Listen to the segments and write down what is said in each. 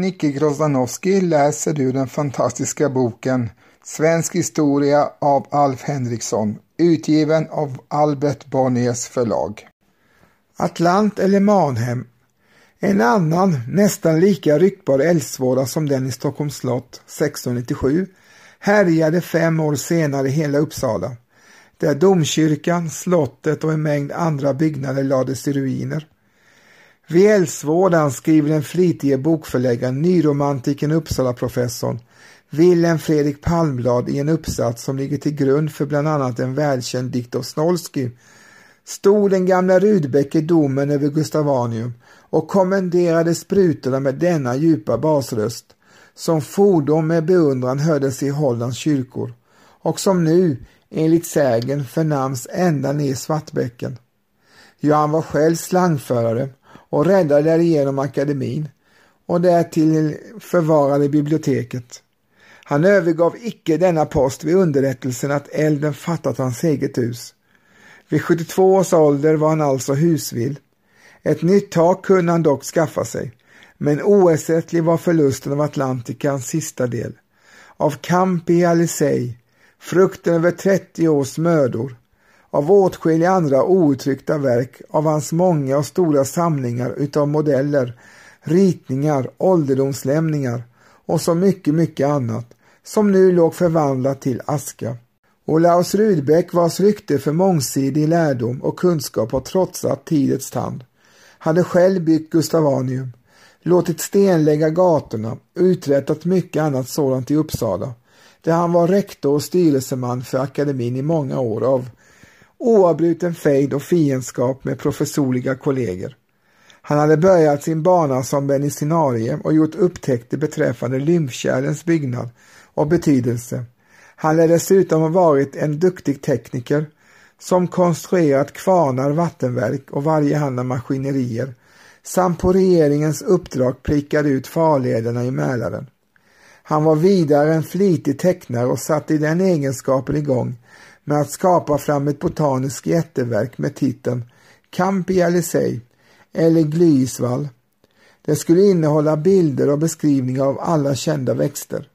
Nicke Grozdanowski, läser du den fantastiska boken Svensk historia av Alf Henriksson, utgiven av Albert Bonniers förlag. Atlant eller Manhem en annan, nästan lika ryktbar eldsvåda som den i Stockholms slott 1697 härjade fem år senare hela Uppsala, där domkyrkan, slottet och en mängd andra byggnader lades i ruiner. Vid eldsvådan skriver den flitige bokförläggaren, nyromantiken Uppsala-professorn Wilhelm Fredrik Palmblad i en uppsats som ligger till grund för bland annat en välkänd dikt av Snolsky stod den gamla Rudbeck i domen över Gustavanium och kommenderade sprutorna med denna djupa basröst som fordom med beundran hördes i Hollands kyrkor och som nu, enligt sägen, förnams ända ner i Svartbäcken. Ja, han var själv slangförare och räddade därigenom akademin och därtill förvarade biblioteket. Han övergav icke denna post vid underrättelsen att elden fattat hans eget hus. Vid 72 års ålder var han alltså husvill. Ett nytt tak kunde han dock skaffa sig, men oersättlig var förlusten av Atlantikans sista del. Av kamp i Alisei, frukten över 30 års mödor, av åtskilliga andra outtryckta verk, av hans många och stora samlingar utav modeller, ritningar, ålderdomslämningar och så mycket, mycket annat, som nu låg förvandlat till aska. Olaus Rudbeck vars rykte för mångsidig lärdom och kunskap har trotsat tidets tand, hade själv byggt Gustavanium, låtit stenlägga gatorna och uträttat mycket annat sådant i Uppsala, där han var rektor och styrelseman för akademin i många år av oavbruten fejd och fiendskap med professorliga kollegor. Han hade börjat sin bana som medicinarie och gjort upptäckter beträffande lymfkärlens byggnad och betydelse. Han lär dessutom ha varit en duktig tekniker som konstruerat kvarnar, vattenverk och varjehanda maskinerier samt på regeringens uppdrag prickade ut farlederna i Mälaren. Han var vidare en flitig tecknare och satte i den egenskapen igång med att skapa fram ett botaniskt jätteverk med titeln Campi Alisei eller Glyisvall. Det skulle innehålla bilder och beskrivningar av alla kända växter.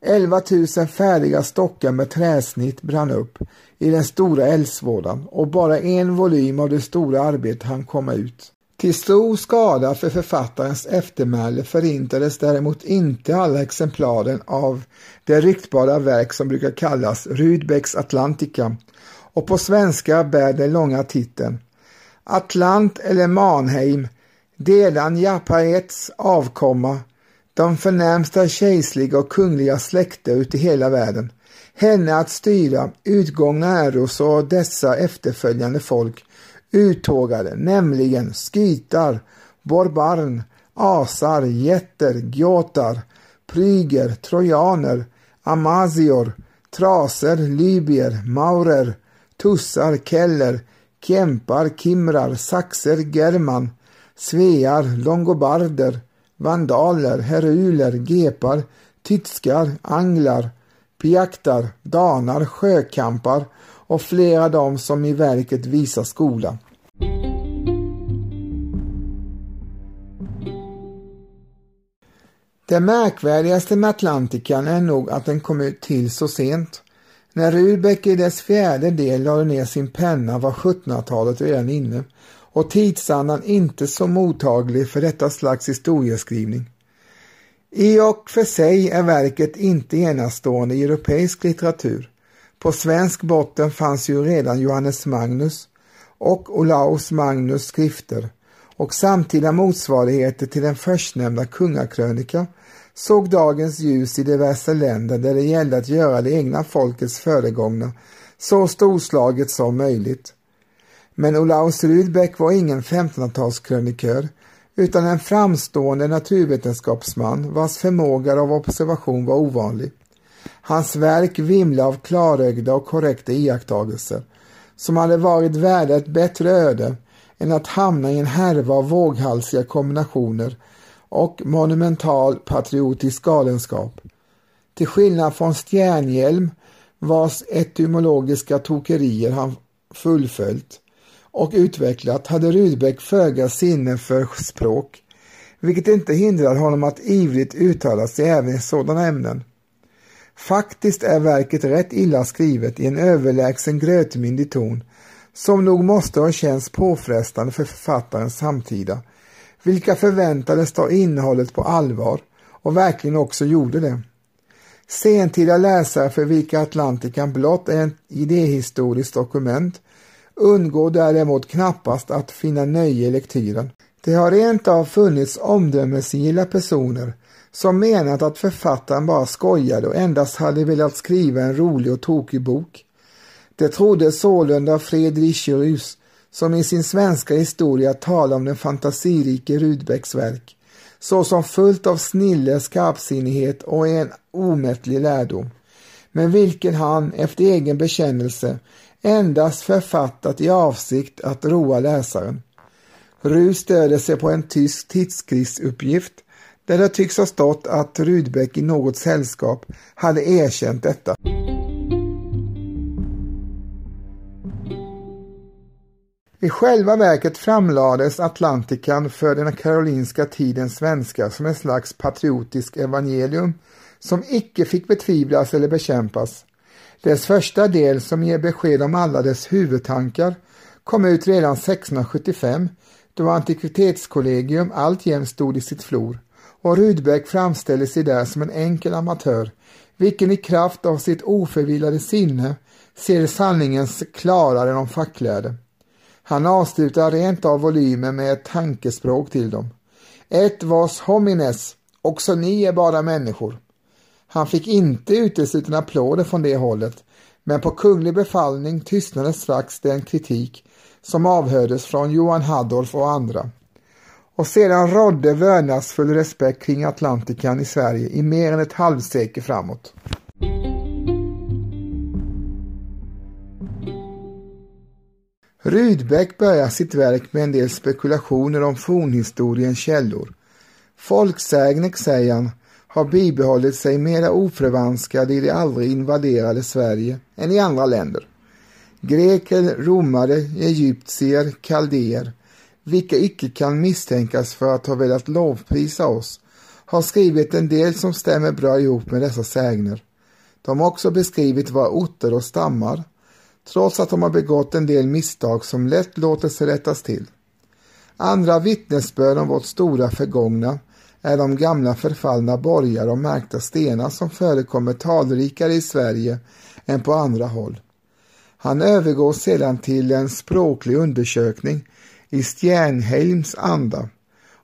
11 000 färdiga stockar med träsnitt brann upp i den stora eldsvådan och bara en volym av det stora arbetet hann komma ut. Till stor skada för författarens eftermäle förintades däremot inte alla exemplaren av det ryktbara verk som brukar kallas Rudbecks Atlantica och på svenska bär den långa titeln. Atlant eller Manheim, Delan Japaets avkomma de förnämsta kejserliga och kungliga släkter ut i hela världen, henne att styra utgångna äros och dessa efterföljande folk uttågade, nämligen skytar, borbarn, asar, jätter, gjotar, pryger, trojaner, amazior, traser, libyer, maurer, tussar, keller, kämpar, kimrar, saxer, german, svear, longobarder, vandaler, heruler, gepar, tyskar, anglar, piaktar, danar, sjökampar och flera av dem som i verket visar skola. Det märkvärdigaste med Atlantikan är nog att den kom ut till så sent. När Rudbeck i dess fjärde del lade ner sin penna var 1700-talet redan inne och tidsandan inte så mottaglig för detta slags historieskrivning. I och för sig är verket inte enastående i europeisk litteratur. På svensk botten fanns ju redan Johannes Magnus och Olaus Magnus skrifter och samtida motsvarigheter till den förstnämnda kungakrönika såg dagens ljus i diverse länder där det gällde att göra det egna folkets föregångna så storslaget som möjligt. Men Olaus Rudbeck var ingen 1500-talskrönikör utan en framstående naturvetenskapsman vars förmåga av observation var ovanlig. Hans verk vimlar av klarögda och korrekta iakttagelser som hade varit värda ett bättre öde än att hamna i en härva av våghalsiga kombinationer och monumental patriotisk galenskap. Till skillnad från Stjärnhjelm vars etymologiska tokerier han fullföljt och utvecklat hade Rudbeck föga sinne för språk, vilket inte hindrar honom att ivrigt uttala sig även i sådana ämnen. Faktiskt är verket rätt illa skrivet i en överlägsen grötmyndig ton som nog måste ha känts påfrestande för författarens samtida, vilka förväntades ta innehållet på allvar och verkligen också gjorde det. Sentida läsare för vilka Atlantikan blott är ett idéhistoriskt dokument undgår däremot knappast att finna nöje i lektyren. Det har rent av funnits omdömesgilla personer som menat att författaren bara skojade och endast hade velat skriva en rolig och tokig bok. Det trodde sålunda Fredrik Rus som i sin svenska historia talar om den fantasirike Rudbecks verk såsom fullt av snille, skarpsinnighet och en omättlig lärdom, men vilken han efter egen bekännelse endast författat i avsikt att roa läsaren. Rus stöder sig på en tysk tidskriftsuppgift där det tycks ha stått att Rudbeck i något sällskap hade erkänt detta. I själva verket framlades Atlantikan för den karolinska tidens svenskar som en slags patriotisk evangelium som icke fick betvivlas eller bekämpas. Dess första del som ger besked om alla dess huvudtankar kom ut redan 1675 då Antikvitetskollegium alltjämt stod i sitt flor och Rudbeck framställer sig där som en enkel amatör vilken i kraft av sitt oförvillade sinne ser sanningens klarare än de facklärde. Han avslutar rent av volymen med ett tankespråk till dem. Ett vars homines, också ni är bara människor. Han fick inte uteslutande applåder från det hållet, men på kunglig befallning tystnade strax den kritik som avhördes från Johan Haddolf och andra. Och sedan rådde vördnadsfull respekt kring Atlantikan i Sverige i mer än ett halvsekel framåt. Rydbeck börjar sitt verk med en del spekulationer om fornhistoriens källor. Folksägner, säger han, har bibehållit sig mera oförvanskade i det aldrig invaderade Sverige än i andra länder. Greker, romare, egyptier, kaldéer, vilka icke kan misstänkas för att ha velat lovprisa oss, har skrivit en del som stämmer bra ihop med dessa sägner. De har också beskrivit våra orter och stammar, trots att de har begått en del misstag som lätt låter sig rättas till. Andra vittnesbörd om vårt stora förgångna är de gamla förfallna borgar och märkta stenar som förekommer talrikare i Sverige än på andra håll. Han övergår sedan till en språklig undersökning i Stjärnheims anda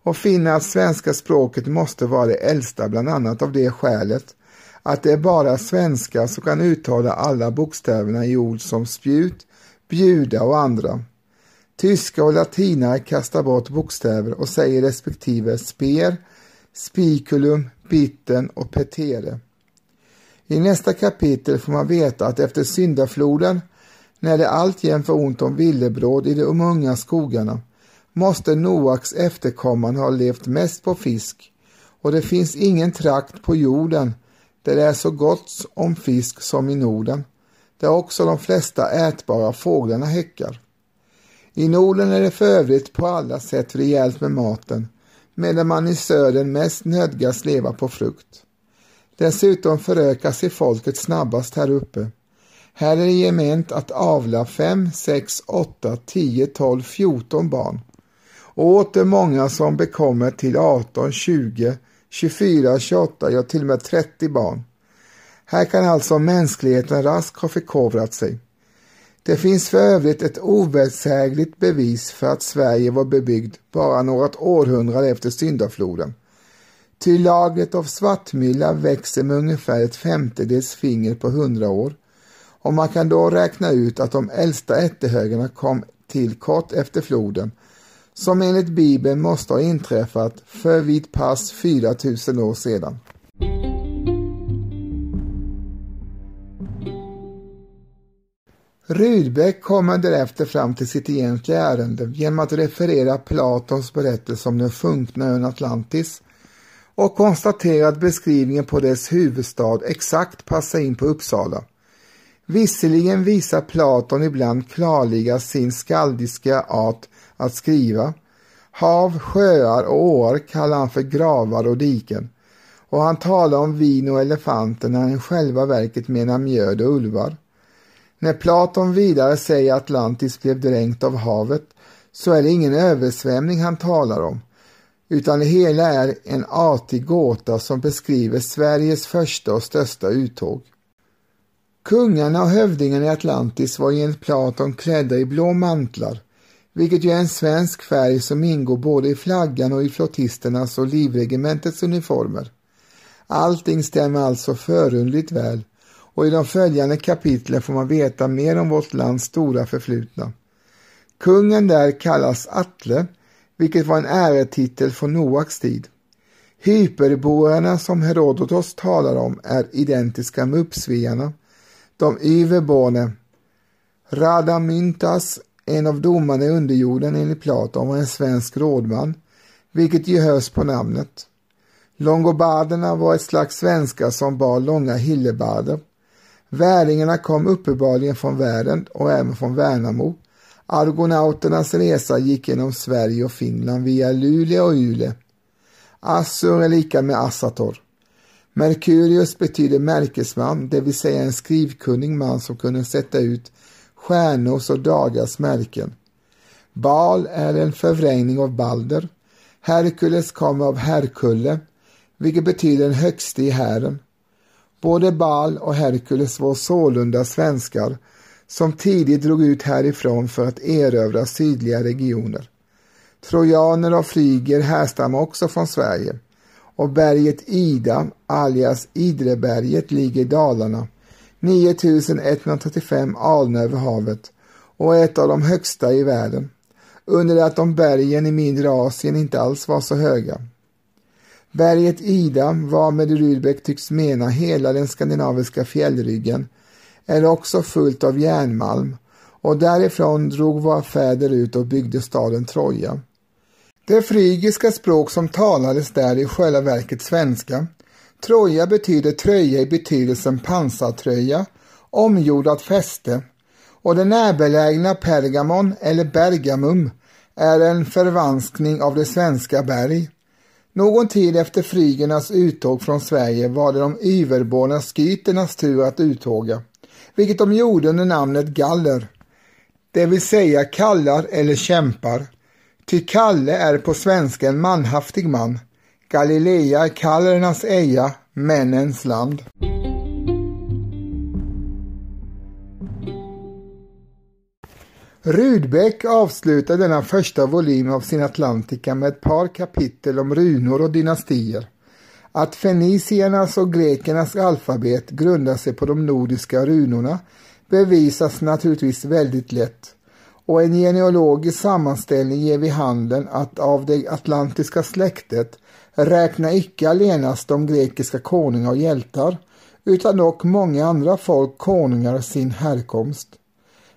och finner att svenska språket måste vara det äldsta bland annat av det skälet att det är bara svenskar som kan uttala alla bokstäverna i ord som spjut, bjuda och andra. Tyska och latina kastar bort bokstäver och säger respektive sper, spiculum, bitten och petere. I nästa kapitel får man veta att efter syndafloden, när det alltjämt var ont om villebråd i de unga skogarna, måste Noaks efterkommande ha levt mest på fisk och det finns ingen trakt på jorden där det är så gott om fisk som i Norden, där också de flesta ätbara fåglarna häckar. I Norden är det för övrigt på alla sätt rejält med maten, medan man i södern mest nödgas leva på frukt. Dessutom förökar sig folket snabbast här uppe. Här är det gement att avla 5, 6, 8, 10, 12, 14 barn. Och åter många som bekommer till 18, 20, 24, 28, ja till och med 30 barn. Här kan alltså mänskligheten raskt ha förkovrat sig. Det finns för övrigt ett ovärsägligt bevis för att Sverige var bebyggd bara något århundrade efter syndafloden. Ty lagret av svartmylla växer med ungefär ett femtedels finger på hundra år och man kan då räkna ut att de äldsta ättehögarna kom till kort efter floden som enligt Bibeln måste ha inträffat för vid pass 4000 år sedan. Rydbeck kommer därefter fram till sitt egentliga ärende genom att referera Platons berättelse om den sjunkna ön Atlantis och konstatera att beskrivningen på dess huvudstad exakt passar in på Uppsala. Visserligen visar Platon ibland klarliga sin skaldiska art att skriva Hav, sjöar och åar kallar han för gravar och diken. Och han talar om vin och elefanter när han själva verket menar mjöd och ulvar. När Platon vidare säger att Atlantis blev dränkt av havet så är det ingen översvämning han talar om, utan det hela är en artig gåta som beskriver Sveriges första och största uttåg. Kungarna och hövdingarna i Atlantis var enligt Platon klädda i blå mantlar, vilket ju är en svensk färg som ingår både i flaggan och i flottisternas och livregementets uniformer. Allting stämmer alltså förundligt väl och i de följande kapitlen får man veta mer om vårt lands stora förflutna. Kungen där kallas Atle, vilket var en äretitel från Noaks tid. Hyperboerna som Herodotos talar om är identiska med uppsviarna. De Yverborne. Radamintas, en av domarna i underjorden enligt Platon, var en svensk rådman, vilket ju hörs på namnet. Longobarderna var ett slags svenskar som bar långa hillebarder. Väringarna kom uppenbarligen från världen och även från Värnamo. Argonauternas resa gick genom Sverige och Finland via Luleå och Ule. Assur är lika med Assator. Merkurius betyder märkesman, det vill säga en skrivkunnig man som kunde sätta ut stjärnors och dagars märken. Bal är en förvrängning av Balder. Herkules kommer av Herkulle, vilket betyder den högste i hären. Både Bal och Herkules var sålunda svenskar som tidigt drog ut härifrån för att erövra sydliga regioner. Trojaner och flyger härstammar också från Sverige och berget Ida, alias Idreberget, ligger i Dalarna, 9135 alnar över havet och är ett av de högsta i världen, under det att de bergen i mindre Asien inte alls var så höga. Berget Ida, varmed Rudbeck tycks mena hela den skandinaviska fjällryggen, är också fullt av järnmalm och därifrån drog våra fäder ut och byggde staden Troja. Det frygiska språk som talades där är i själva verket svenska. Troja betyder tröja i betydelsen pansartröja, omgjord av fäste och det närbelägna Pergamon eller Bergamum är en förvanskning av det svenska berg. Någon tid efter frygernas uttåg från Sverige var det de yverborna skyternas tur att uttåga, vilket de gjorde under namnet galler, det vill säga kallar eller kämpar. Ty Kalle är på svenska en manhaftig man. Galilea är kallernas eja, männens land. Rudbeck avslutar denna första volym av sin Atlantica med ett par kapitel om runor och dynastier. Att feniciernas och grekernas alfabet grundar sig på de nordiska runorna bevisas naturligtvis väldigt lätt och en genealogisk sammanställning ger vid handen att av det atlantiska släktet räknar icke allenast de grekiska konungar och hjältar utan dock många andra folk konungar sin härkomst.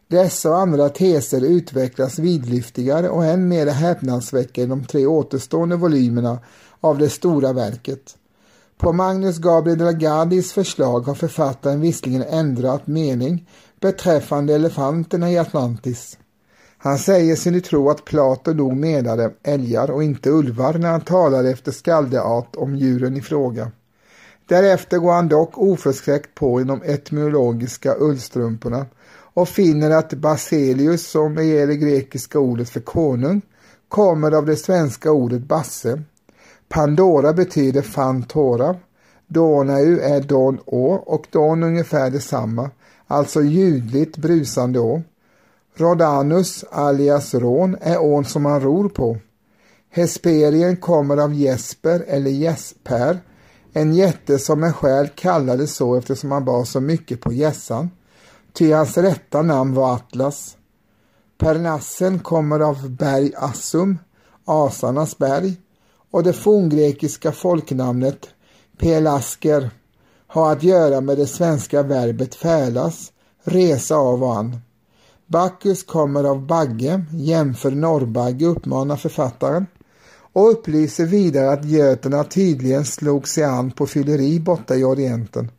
Dessa och andra teser utvecklas vidlyftigare och än mer häpnadsväckande i de tre återstående volymerna av det stora verket. På Magnus Gabriel Dragardis förslag har författaren visserligen ändrat mening beträffande elefanterna i Atlantis. Han säger sig nu tro att Plato nog menade älgar och inte ulvar när han talade efter skaldeart om djuren i fråga. Därefter går han dock oförskräckt på inom etymologiska ullstrumporna och finner att Baselius, som är det grekiska ordet för konung, kommer av det svenska ordet basse. Pandora betyder fantora. Donau är Don å och Don ungefär detsamma, alltså ljudligt brusande å. Rodanus alias Rån är ån som man ror på. Hesperien kommer av Jesper eller Jesper, en jätte som en själ kallades så eftersom han bar så mycket på gässan ty hans rätta namn var Atlas. Pernassen kommer av berg Assum, asarnas berg, och det forngrekiska folknamnet Pelasker har att göra med det svenska verbet färdas, resa av och an. Bacchus kommer av bagge, jämför norrbagge uppmanar författaren och upplyser vidare att göterna tydligen slog sig an på fylleri borta i Orienten.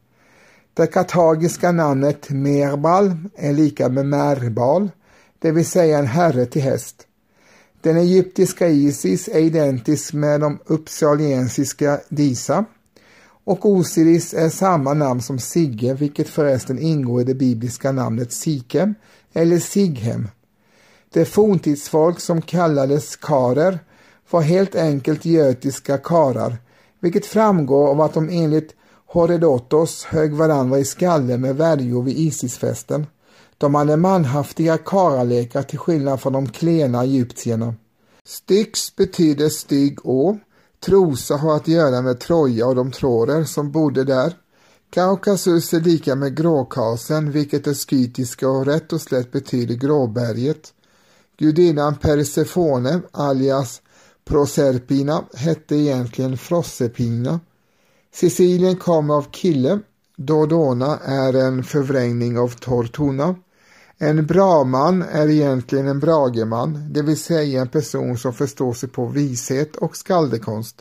Det kartagiska namnet Merbal är lika med Merbal, det vill säga en herre till häst. Den egyptiska Isis är identisk med de uppsaliensiska Disa och Osiris är samma namn som Sigge, vilket förresten ingår i det bibliska namnet Sikem eller Sighem. Det forntidsfolk som kallades karer var helt enkelt götiska karar, vilket framgår av att de enligt Horedotos högg varandra i skallen med värjor vid Isisfesten. De hade manhaftiga karalekar till skillnad från de klena egyptierna. Styx betyder stygg å. Trosa har att göra med Troja och de trorer som bodde där. Kaukasus är lika med Gråkasen, vilket är skytiska och rätt och slätt betyder Gråberget. Gudinnan Persefone, alias Proserpina, hette egentligen Frossepina. Sicilien kommer av kille. Dodona är en förvrängning av Tortona. En braman är egentligen en brageman, det vill säga en person som förstår sig på vishet och skaldekonst.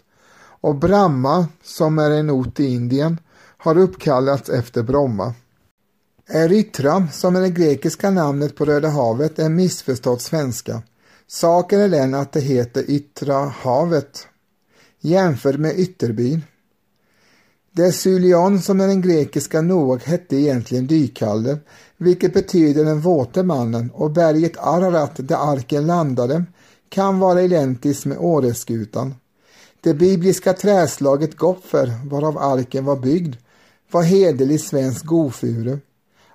Och Brahma, som är en ort i Indien, har uppkallats efter Bromma. Erytra, som är det grekiska namnet på Röda havet, är missförstått svenska. Saken är den att det heter Yttra havet, jämfört med Ytterbyn. Desylion, som är den grekiska Noak, hette egentligen Dykalle, vilket betyder den våte mannen, och berget Ararat där arken landade kan vara identiskt med Åreskutan. Det bibliska träslaget Gopfer, varav arken var byggd, var hederlig svensk gofuru.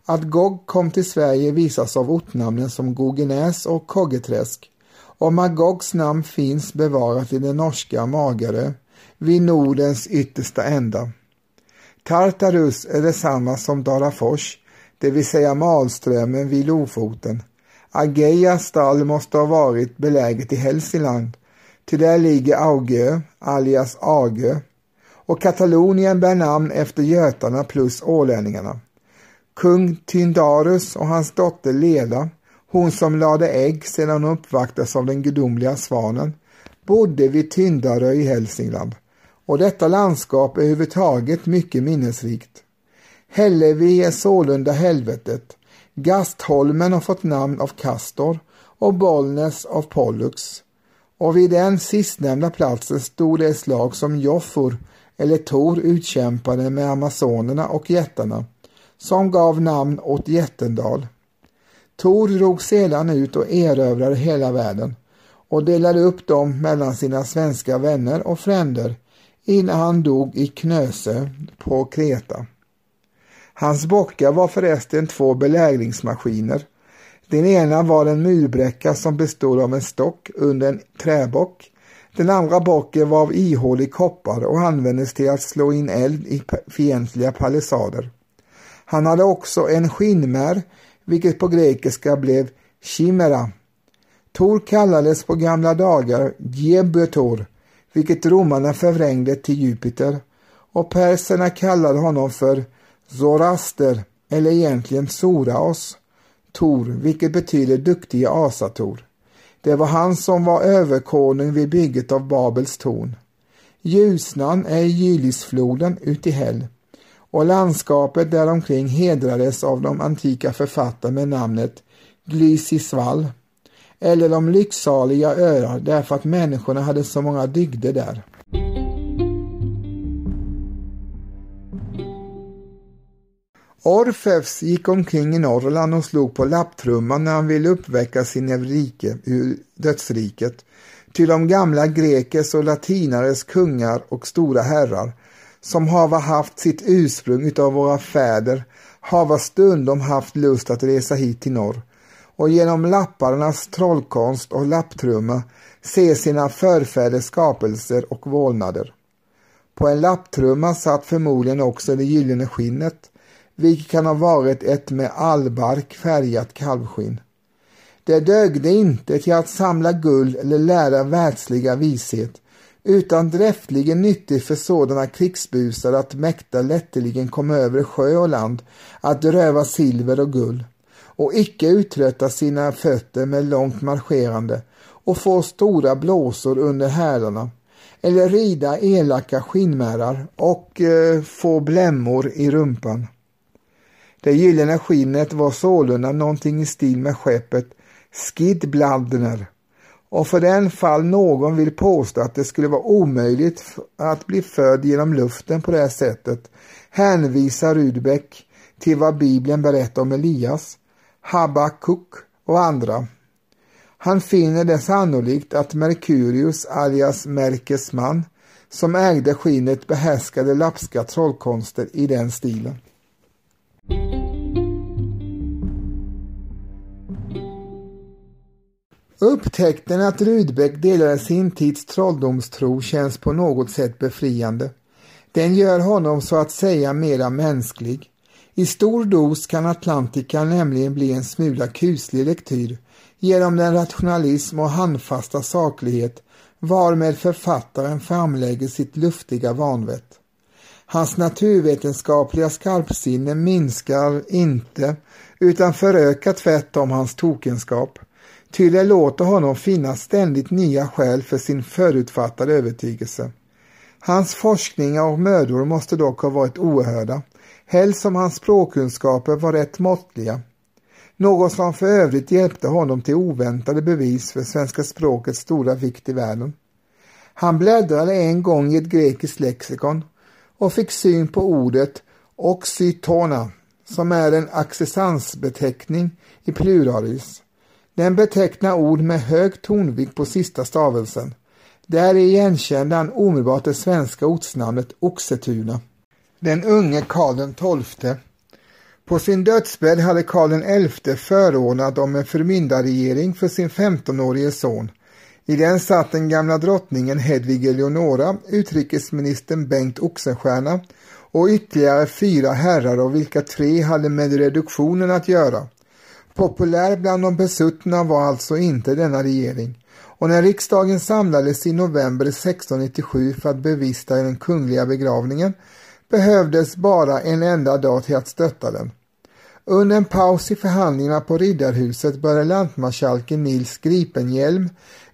Att Gog kom till Sverige visas av ortnamnen som Gogenäs och Koggeträsk. Och Magogs namn finns bevarat i den norska Magarö, vid Nordens yttersta ända. Tartarus är detsamma som Darafors, det vill säga Malströmmen vid Lofoten. Ageias stall måste ha varit beläget i Hälsingland, till där ligger Augö, alias Agö, och Katalonien bär namn efter götarna plus ålänningarna. Kung Tyndarus och hans dotter Leda, hon som lade ägg sedan hon uppvaktades av den gudomliga svanen, bodde vid Tyndarö i Hälsingland och detta landskap är överhuvudtaget mycket minnesrikt. Hällevi är sålunda helvetet. Gastholmen har fått namn av Castor och Bollnäs av Pollux. Och vid den sistnämnda platsen stod det ett slag som Joffor eller Tor utkämpade med amazonerna och jättarna som gav namn åt Jättendal. Tor drog sedan ut och erövrade hela världen och delade upp dem mellan sina svenska vänner och fränder innan han dog i Knöse på Kreta. Hans bockar var förresten två belägringsmaskiner. Den ena var en murbräcka som bestod av en stock under en träbock. Den andra bocken var av ihålig koppar och användes till att slå in eld i fientliga palissader. Han hade också en skinnmär, vilket på grekiska blev chimera. Tor kallades på gamla dagar Gebötor, vilket romarna förvrängde till Jupiter och perserna kallade honom för zoraster eller egentligen Soraos, Tor, vilket betyder duktige asator. Det var han som var överkonung vid bygget av Babels torn. Ljusnan är Gylisfloden ut i Häll och landskapet däromkring hedrades av de antika författarna med namnet Glysisvall eller de lycksaliga öar därför att människorna hade så många dygder där. Orfeus gick omkring i Norrland och slog på lapptrumman när han ville uppväcka sin Eurike ur dödsriket. Till de gamla grekers och latinares kungar och stora herrar som hava haft sitt ursprung utav våra fäder hava stundom haft lust att resa hit till norr och genom lapparnas trollkonst och lapptrumma se sina förfäders skapelser och vålnader. På en lapptrumma satt förmodligen också det gyllene skinnet, vilket kan ha varit ett med allbark färgat kalvskinn. Det dögde inte till att samla guld eller lära världsliga vishet, utan dräftligen nyttigt för sådana krigsbusar att mäkta lätteligen komma över sjö och land att röva silver och guld och icke uttrötta sina fötter med långt marscherande och få stora blåsor under hälarna eller rida elaka skinnmärar och eh, få blämmor i rumpan. Det gyllene skinnet var sålunda någonting i stil med skeppet Skidbladner och för den fall någon vill påstå att det skulle vara omöjligt att bli född genom luften på det här sättet hänvisar Rudbeck till vad Bibeln berättar om Elias, Habakuk och andra. Han finner det sannolikt att Merkurius alias Merkes man som ägde skinnet behärskade lapska trollkonster i den stilen. Upptäckten att Rudbeck delade sin tids trolldomstro känns på något sätt befriande. Den gör honom så att säga mera mänsklig. I stor dos kan Atlantica nämligen bli en smula kuslig lektyr genom den rationalism och handfasta saklighet varmed författaren framlägger sitt luftiga vanvett. Hans naturvetenskapliga skarpsinne minskar inte utan förökar tvärtom hans tokenskap, ty det låter honom finna ständigt nya skäl för sin förutfattade övertygelse. Hans forskningar och mödor måste dock ha varit oerhörda, helst som hans språkkunskaper var rätt måttliga. Något som för övrigt hjälpte honom till oväntade bevis för svenska språkets stora vikt i världen. Han bläddrade en gång i ett grekiskt lexikon och fick syn på ordet oxytona som är en accessansbeteckning i pluralis. Den betecknar ord med hög tonvikt på sista stavelsen. Där igenkände han omedelbart det svenska ortsnamnet Oxetuna. Den unge Karl XII. På sin dödsbädd hade Karl XI förordnat om en förmyndarregering för sin 15-årige son. I den satt den gamla drottningen Hedvig Eleonora, utrikesministern Bengt Oxenstierna och ytterligare fyra herrar av vilka tre hade med reduktionen att göra. Populär bland de besuttna var alltså inte denna regering och när riksdagen samlades i november 1697 för att bevista den kungliga begravningen behövdes bara en enda dag till att stötta den. Under en paus i förhandlingarna på Riddarhuset började lantmarskalken Nils Gripenhjelm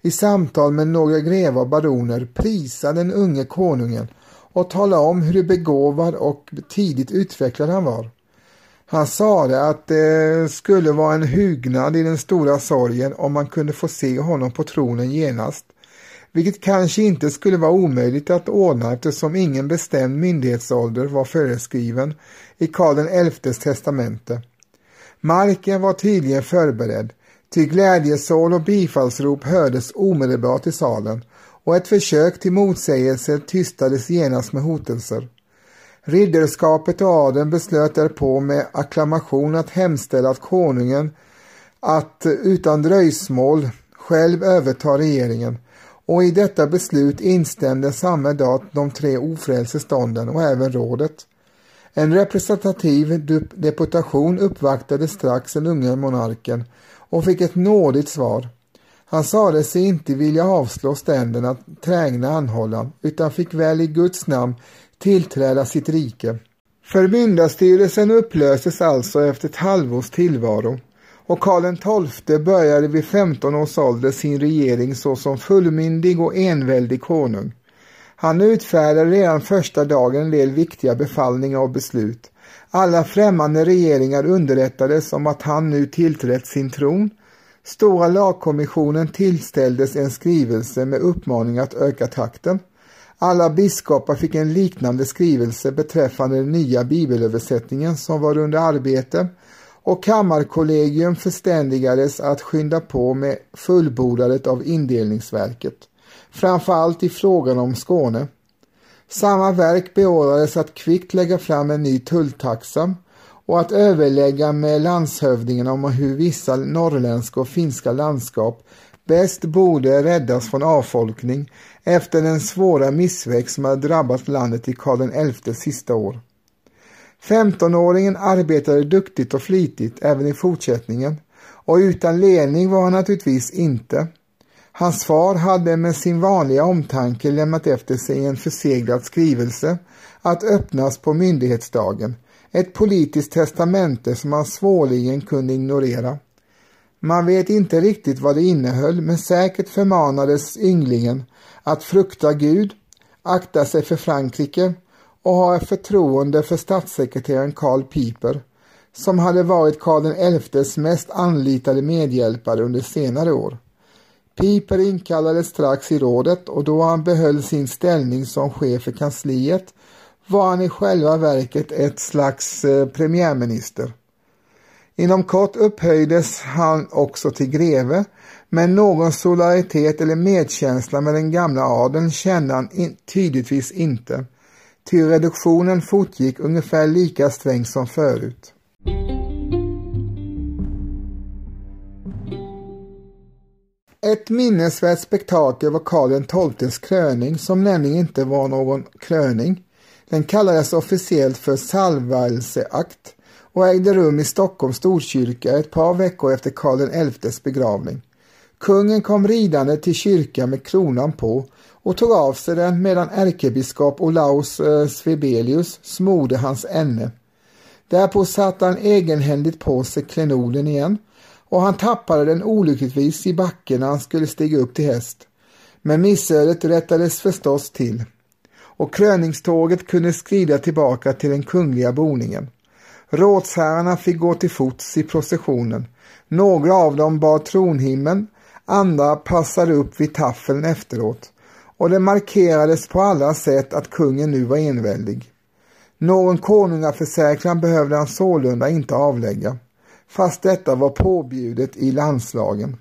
i samtal med några grevar och baroner prisa den unge konungen och tala om hur begåvad och tidigt utvecklad han var. Han sade att det skulle vara en hugnad i den stora sorgen om man kunde få se honom på tronen genast, vilket kanske inte skulle vara omöjligt att ordna eftersom ingen bestämd myndighetsålder var föreskriven i Karl XIs testamente. Marken var tydligen förberedd, till glädjesål och bifallsrop hördes omedelbart i salen och ett försök till motsägelse tystades genast med hotelser. Ridderskapet och adeln beslöt därpå med akklamation att hemställa att konungen att utan dröjsmål själv överta regeringen och i detta beslut instämde samma dag de tre ofrälse stånden och även rådet. En representativ deputation uppvaktade strax den unge monarken och fick ett nådigt svar. Han sade sig inte vilja avslå ständerna trägna anhållan utan fick väl i Guds namn tillträda sitt rike. Förmyndarstyrelsen upplöstes alltså efter ett halvårs tillvaro och Karl XII började vid 15 års ålder sin regering såsom fullmyndig och enväldig konung. Han utfärdade redan första dagen en del viktiga befallningar och beslut. Alla främmande regeringar underrättades om att han nu tillträtt sin tron. Stora lagkommissionen tillställdes en skrivelse med uppmaning att öka takten. Alla biskopar fick en liknande skrivelse beträffande den nya bibelöversättningen som var under arbete och kammarkollegium förständigades att skynda på med fullbordandet av indelningsverket, framförallt i frågan om Skåne. Samma verk beordrades att kvickt lägga fram en ny tulltaxa och att överlägga med landshövdingen om hur vissa norrländska och finska landskap bäst borde räddas från avfolkning efter den svåra missväxt som hade drabbat landet i Karl XIs sista år. 15-åringen arbetade duktigt och flitigt även i fortsättningen och utan ledning var han naturligtvis inte. Hans far hade med sin vanliga omtanke lämnat efter sig en förseglad skrivelse att öppnas på myndighetsdagen, ett politiskt testamente som han svårligen kunde ignorera. Man vet inte riktigt vad det innehöll men säkert förmanades ynglingen att frukta Gud, akta sig för Frankrike och ha förtroende för statssekreteraren Karl Piper som hade varit Karl XIs mest anlitade medhjälpare under senare år. Piper inkallades strax i rådet och då han behöll sin ställning som chef för kansliet var han i själva verket ett slags eh, premiärminister. Inom kort upphöjdes han också till greve, men någon solidaritet eller medkänsla med den gamla adeln kände han in, tydligtvis inte, ty reduktionen fortgick ungefär lika strängt som förut. Ett minnesvärt spektakel var Karl XIIs kröning som nämligen inte var någon kröning. Den kallades officiellt för salvelseakt och ägde rum i Stockholms Storkyrka ett par veckor efter Karl XIs begravning. Kungen kom ridande till kyrkan med kronan på och tog av sig den medan ärkebiskop Olaus eh, Svebelius smorde hans änne. Därpå satte han egenhändigt på sig klenoden igen och han tappade den olyckligtvis i backen när han skulle stiga upp till häst. Men missödet rättades förstås till och kröningståget kunde skrida tillbaka till den kungliga boningen. Rådsherrarna fick gå till fots i processionen. Några av dem bar tronhimlen, andra passade upp vid taffeln efteråt och det markerades på alla sätt att kungen nu var enväldig. Någon konungaförsäkran behövde han sålunda inte avlägga, fast detta var påbjudet i landslagen.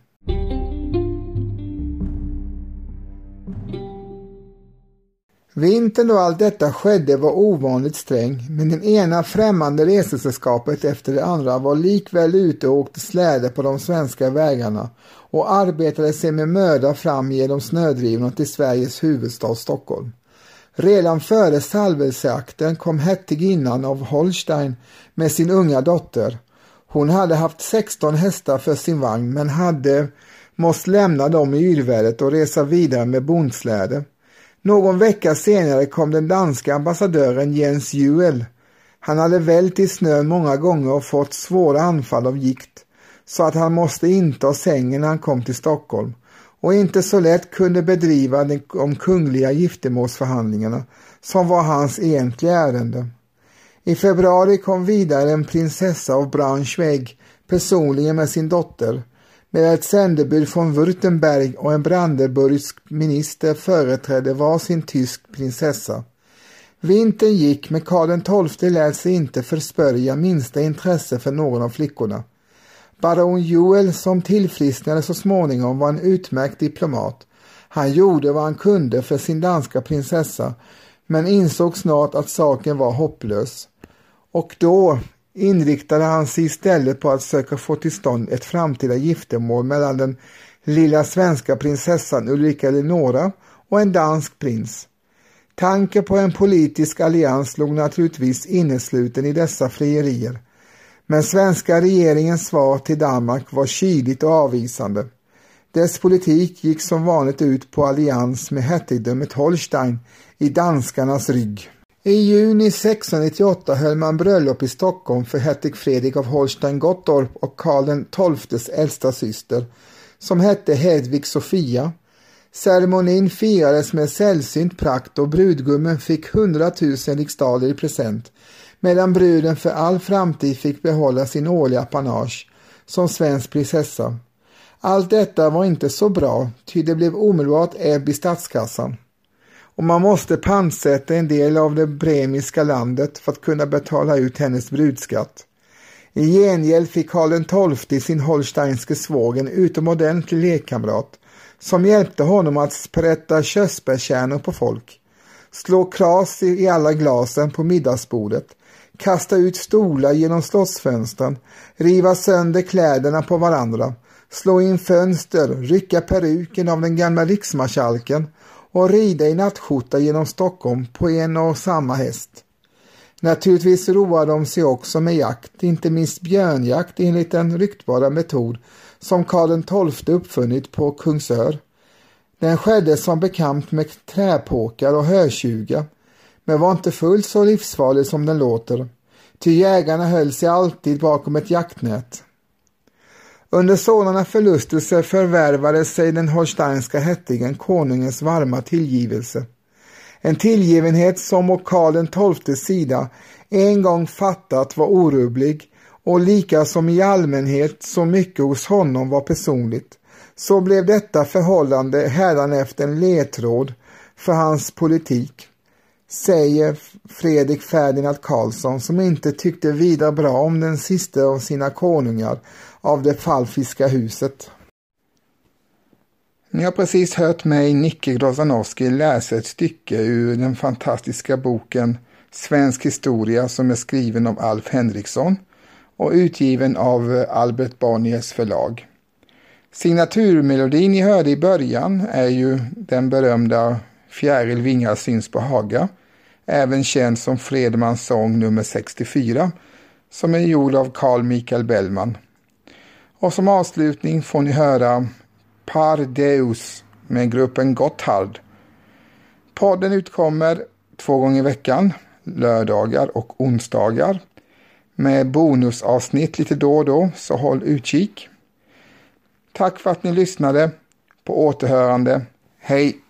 Vintern då allt detta skedde var ovanligt sträng, men den ena främmande resesällskapet efter det andra var likväl ute och åkte släde på de svenska vägarna och arbetade sig med möda fram genom snödrivorna till Sveriges huvudstad Stockholm. Redan före salvelseakten kom hertiginnan av Holstein med sin unga dotter. Hon hade haft 16 hästar för sin vagn men hade måst lämna dem i yrvädret och resa vidare med bondsläde. Någon vecka senare kom den danska ambassadören Jens Juel. Han hade vält i snön många gånger och fått svåra anfall av gikt så att han måste inta sängen när han kom till Stockholm och inte så lätt kunde bedriva de kungliga giftermålsförhandlingarna som var hans egentliga ärende. I februari kom vidare en prinsessa av Braunschweig personligen med sin dotter med ett sändebud från Württemberg och en brandenburgsk minister företrädde var sin tysk prinsessa. Vintern gick men Karl XII lät sig inte förspörja minsta intresse för någon av flickorna. Baron Joel som tillfrisknade så småningom var en utmärkt diplomat. Han gjorde vad han kunde för sin danska prinsessa men insåg snart att saken var hopplös. Och då, inriktade han sig istället på att söka få till stånd ett framtida giftermål mellan den lilla svenska prinsessan Ulrika Eleonora och en dansk prins. Tanken på en politisk allians låg naturligtvis innesluten i dessa frierier. Men svenska regeringens svar till Danmark var kyligt och avvisande. Dess politik gick som vanligt ut på allians med hertigdömet Holstein i danskarnas rygg. I juni 1698 höll man bröllop i Stockholm för hertig Fredrik av Holstein-Gottorp och Karl XIIs äldsta syster, som hette Hedvig Sofia. Ceremonin firades med sällsynt prakt och brudgummen fick 100 000 riksdaler i present, medan bruden för all framtid fick behålla sin årliga apanage som svensk prinsessa. Allt detta var inte så bra, ty det blev omedelbart ebb i statskassan och man måste pantsätta en del av det bremiska landet för att kunna betala ut hennes brudskatt. I gengäld fick Karl XII sin holsteinske svåger en utomordentlig lekkamrat som hjälpte honom att sprätta körsbärskärnor på folk, slå kras i alla glasen på middagsbordet, kasta ut stolar genom slottsfönstren, riva sönder kläderna på varandra, slå in fönster, rycka peruken av den gamla riksmarskalken och rida i nattskjorta genom Stockholm på en och samma häst. Naturligtvis roar de sig också med jakt, inte minst björnjakt enligt den ryktbara metod som Karl XII uppfunnit på Kungsör. Den skedde som bekant med träpåkar och hötjuga, men var inte fullt så livsfarlig som den låter, ty jägarna höll sig alltid bakom ett jaktnät. Under sådana förlustelser förvärvade sig den holsteinska hertigen konungens varma tillgivelse. En tillgivenhet som å Karl XII sida en gång fattat var orubblig och lika som i allmänhet så mycket hos honom var personligt, så blev detta förhållande hädanefter en ledtråd för hans politik, säger Fredrik Ferdinand Karlsson som inte tyckte vidare bra om den sista av sina konungar av det falfiska huset. Ni har precis hört mig, Nicke Grozanowski, läsa ett stycke ur den fantastiska boken Svensk historia som är skriven av Alf Henriksson och utgiven av Albert Bonniers förlag. Signaturmelodin ni hörde i början är ju den berömda Fjäril vingar syns på Haga, även känd som Fredmans sång nummer 64, som är gjord av Carl Michael Bellman. Och som avslutning får ni höra Par Deus med gruppen Gotthard. Podden utkommer två gånger i veckan, lördagar och onsdagar, med bonusavsnitt lite då och då, så håll utkik. Tack för att ni lyssnade. På återhörande. Hej!